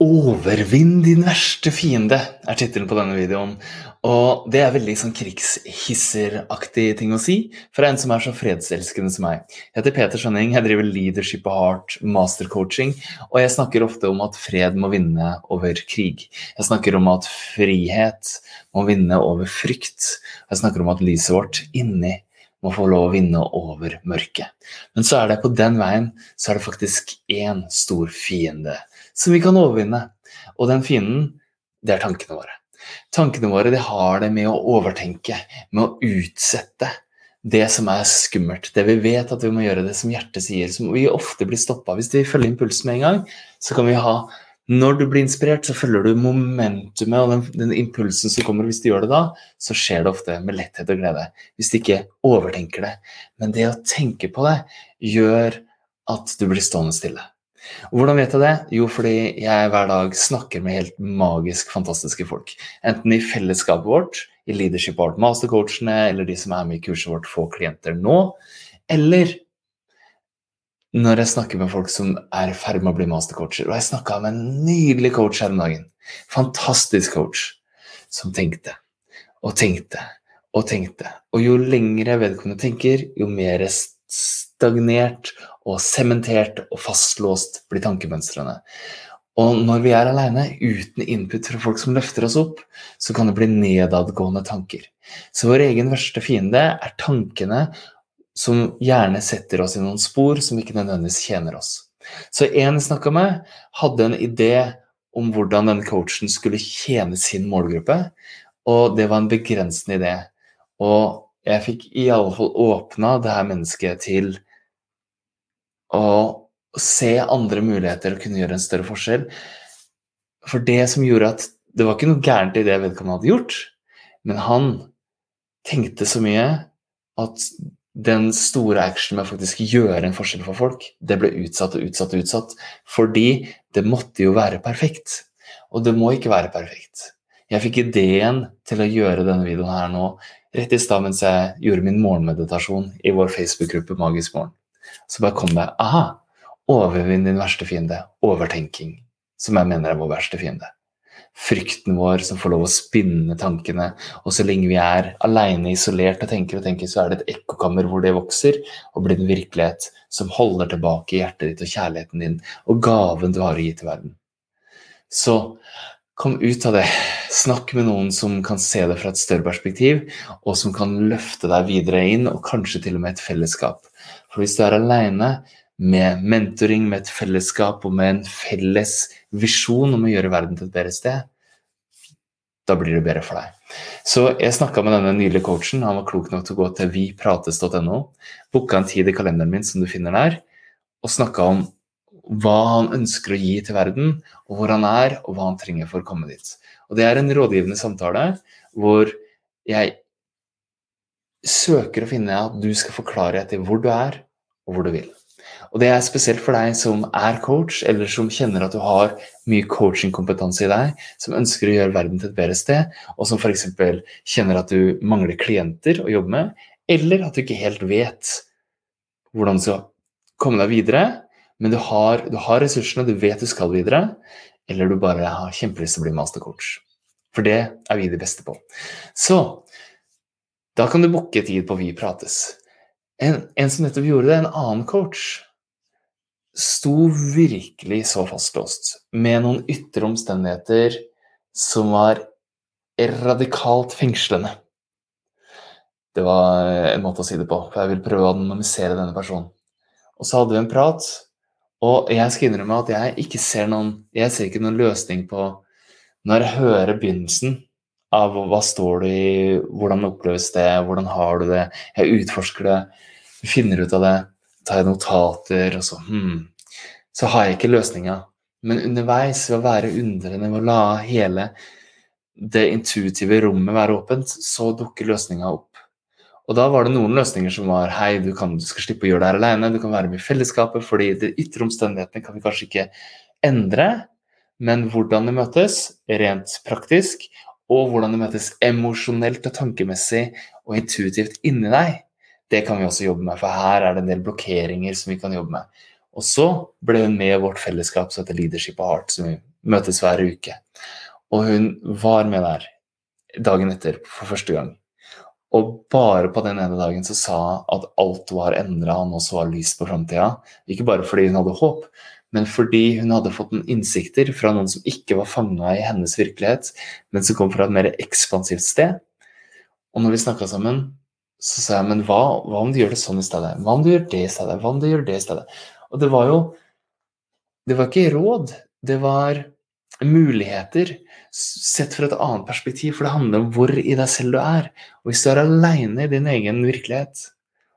Overvinn din verste fiende er tittelen på denne videoen. Og det er veldig sånn krigshisseraktig ting å si fra en som er så fredselskende som meg. Jeg heter Peter Skjønning, jeg driver Leadership of Heart mastercoaching, og jeg snakker ofte om at fred må vinne over krig. Jeg snakker om at frihet må vinne over frykt. Jeg snakker om at lyset vårt inni må få lov å vinne over mørket. Men så er det på den veien så er det faktisk én stor fiende som vi kan overvinne. Og den fienden, det er tankene våre. Tankene våre de har det med å overtenke, med å utsette det som er skummelt. Det vi vet at vi må gjøre, det som hjertet sier. Som vi ofte blir stoppa. Hvis vi følger impulsen med en gang, så kan vi ha Når du blir inspirert, så følger du momentumet og den, den, impulsen som kommer. Hvis du gjør det da, så skjer det ofte med letthet og glede. Hvis du ikke overtenker det. Men det å tenke på det gjør at du blir stående stille. Og Hvordan vet jeg det? Jo, fordi jeg hver dag snakker med helt magisk fantastiske folk. Enten i fellesskapet vårt, i Leadership Art Mastercoachene, eller de som er med i kurset vårt Få klienter nå, eller når jeg snakker med folk som er i ferd med å bli mastercoacher. Og jeg snakka med en nydelig coach her om dagen. Fantastisk coach. Som tenkte og tenkte og tenkte. Og jo lengre vedkommende tenker, jo mer stagnert og sementert og fastlåst blir tankemønstrene. Og når vi er aleine, uten input fra folk som løfter oss opp, så kan det bli nedadgående tanker. Så vår egen verste fiende er tankene som gjerne setter oss i noen spor som ikke nødvendigvis tjener oss. Så en jeg snakka med, hadde en idé om hvordan denne coachen skulle tjene sin målgruppe, og det var en begrensende idé. Og jeg fikk i alle fall åpna det her mennesket til å se andre muligheter og kunne gjøre en større forskjell. For det som gjorde at Det var ikke noe gærent i det vedkommende hadde gjort, men han tenkte så mye at den store actionen med å faktisk gjøre en forskjell for folk, det ble utsatt og utsatt og utsatt. Fordi det måtte jo være perfekt. Og det må ikke være perfekt. Jeg fikk ideen til å gjøre denne videoen her nå rett i stad mens jeg gjorde min morgenmeditasjon i vår Facebook-gruppe Magisk morgen. Så bare kom det aha, overvinn din verste fiende. Overtenking, som jeg mener er vår verste fiende. Frykten vår som får lov å spinne tankene. Og så lenge vi er aleine, isolert og tenker og tenker, så er det et ekkokammer hvor det vokser og blir en virkelighet som holder tilbake hjertet ditt og kjærligheten din og gaven du har å gi til verden. Så kom ut av det. Snakk med noen som kan se det fra et større perspektiv, og som kan løfte deg videre inn, og kanskje til og med et fellesskap. For hvis du er aleine med mentoring, med et fellesskap og med en felles visjon om å gjøre verden til et bedre sted, da blir det bedre for deg. Så jeg snakka med denne nylige coachen. Han var klok nok til å gå til viprates.no, booka en tid i kalenderen min som du finner der, og snakka om hva han ønsker å gi til verden, og hvor han er, og hva han trenger for å komme dit. Og det er en rådgivende samtale hvor jeg søker å finne at du skal forklare etter hvor du er, og hvor du vil. Og det er spesielt for deg som er coach, eller som kjenner at du har mye coachingkompetanse i deg, som ønsker å gjøre verden til et bedre sted, og som f.eks. kjenner at du mangler klienter å jobbe med, eller at du ikke helt vet hvordan du skal komme deg videre, men du har, du har ressursene, du vet du skal videre, eller du bare har kjempelyst til å bli mastercoach. For det er vi de beste på. Så da kan du booke tid på Vi prates. En, en som nettopp gjorde det, en annen coach, sto virkelig så fastlåst med noen ytre omstendigheter som var radikalt fengslende. Det var en måte å si det på, for jeg vil prøve å anonymisere denne personen. Og så hadde vi en prat, og jeg skal innrømme at jeg ikke ser noen Jeg ser ikke noen løsning på Når jeg hører begynnelsen av hva står du i, hvordan oppleves det, hvordan har du det, jeg utforsker det, finner ut av det, tar jeg notater, og så hmm, Så har jeg ikke løsninga. Men underveis, ved å være undrende, ved å la hele det intuitive rommet være åpent, så dukker løsninga opp. Og da var det noen løsninger som var hei, du, kan, du skal slippe å gjøre det her alene, du kan være med i fellesskapet, fordi de ytre omstendighetene kan vi kanskje ikke endre, men hvordan det møtes rent praktisk, og hvordan det møtes emosjonelt og tankemessig og intuitivt inni deg, det kan vi også jobbe med, for her er det en del blokkeringer som vi kan jobbe med. Og så ble hun med i vårt fellesskap som heter Leadership of Heart, som vi møtes hver uke. Og hun var med der dagen etter for første gang. Og bare på den ene dagen så sa hun at alt var endra, nå også var lyst på framtida. Ikke bare fordi hun hadde håp, men fordi hun hadde fått noen innsikter fra noen som ikke var fanga i hennes virkelighet, men som kom fra et mer ekspansivt sted. Og når vi snakka sammen, så sa jeg men hva, hva, om du gjør det sånn i stedet? Hva om du gjør det i stedet? Hva om du gjør det i stedet? Og det var jo Det var ikke råd, det var muligheter sett fra et annet perspektiv, for det handler om hvor i deg selv du er. Og hvis du er aleine i din egen virkelighet,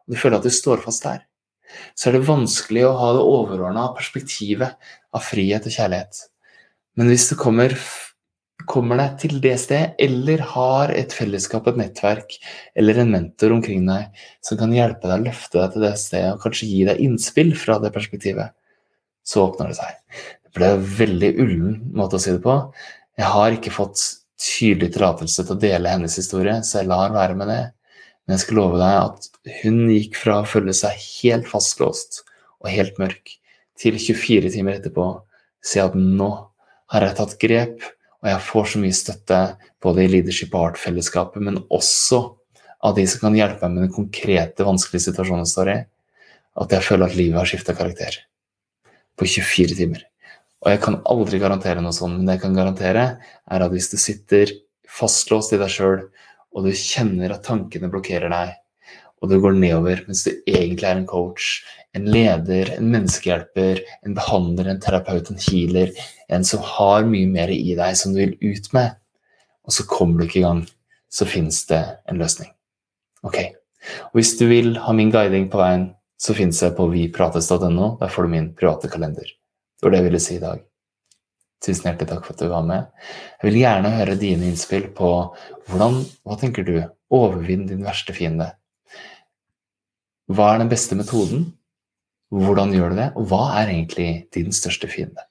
og du føler at du står fast der, så er det vanskelig å ha det overordna perspektivet av frihet og kjærlighet. Men hvis du kommer, kommer deg til det stedet, eller har et fellesskap, et nettverk eller en mentor omkring deg som kan hjelpe deg å løfte deg til det stedet og kanskje gi deg innspill fra det perspektivet, så åpner det seg. Det ble en veldig ullen måte å si det på. Jeg har ikke fått tydelig tillatelse til å dele hennes historie, så jeg lar være med det. Men jeg skal love deg at hun gikk fra å føle seg helt fastlåst og helt mørk, til 24 timer etterpå si at nå har jeg tatt grep, og jeg får så mye støtte både i Leadership Art-fellesskapet, men også av de som kan hjelpe meg med den konkrete, vanskelige situasjonen jeg står i, at jeg føler at livet har skifta karakter. På 24 timer. Og jeg kan aldri garantere noe sånt, men det jeg kan garantere, er at hvis du sitter fastlåst i deg sjøl og du kjenner at tankene blokkerer deg, og du går nedover mens du egentlig er en coach, en leder, en menneskehjelper, en behandler, en terapeut, en healer, en som har mye mer i deg som du vil ut med, og så kommer du ikke i gang, så finnes det en løsning. Ok. Og hvis du vil ha min guiding på veien, så finnes jeg på viprates.no. Der får du min private kalender. Det var det jeg ville si i dag. Tusen hjertelig takk for at du var med. Jeg vil gjerne høre dine innspill på hvordan, hva tenker du, overvinn din verste fiende. Hva er den beste metoden? Hvordan gjør du det? Og hva er egentlig din største fiende?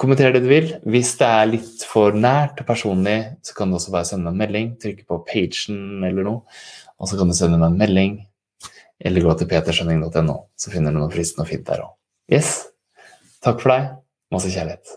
Kommenter det du vil. Hvis det er litt for nært og personlig, så kan du også bare sende meg en melding. Trykke på pagen eller noe, og så kan du sende meg en melding. Eller gå til peterskjønning.no, så finner du noe fristende og fint der òg. Yes. Takk for deg. Masse kjærlighet.